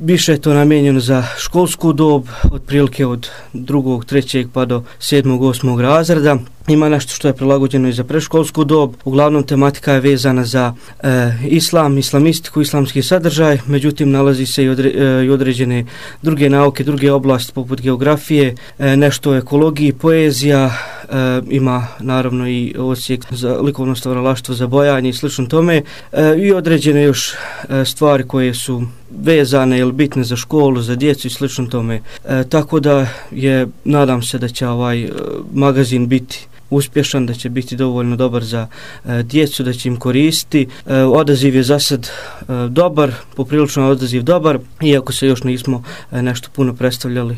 više je to namijenjeno za školsku dob, otprilike od drugog, trećeg pa do sedmog, osmog razreda. Ima nešto što je prilagođeno i za preškolsku dob. Uglavnom tematika je vezana za e, islam, islamistiku, islamski sadržaj, međutim nalazi se i, odre, e, i određene druge nauke, druge oblasti poput geografije, e, nešto o ekologiji, poezija, e, ima naravno i osjek za likovno stvaralaštvo, za bojanje i slično tome e, i određene još e, stvari koje su vezane ili bitne za školu, za djecu i slično tome. E, tako da je, nadam se da će ovaj e, magazin biti uspješan, da će biti dovoljno dobar za e, djecu, da će im koristiti. E, odaziv je za sad e, dobar, poprilično odaziv dobar, iako se još nismo e, nešto puno predstavljali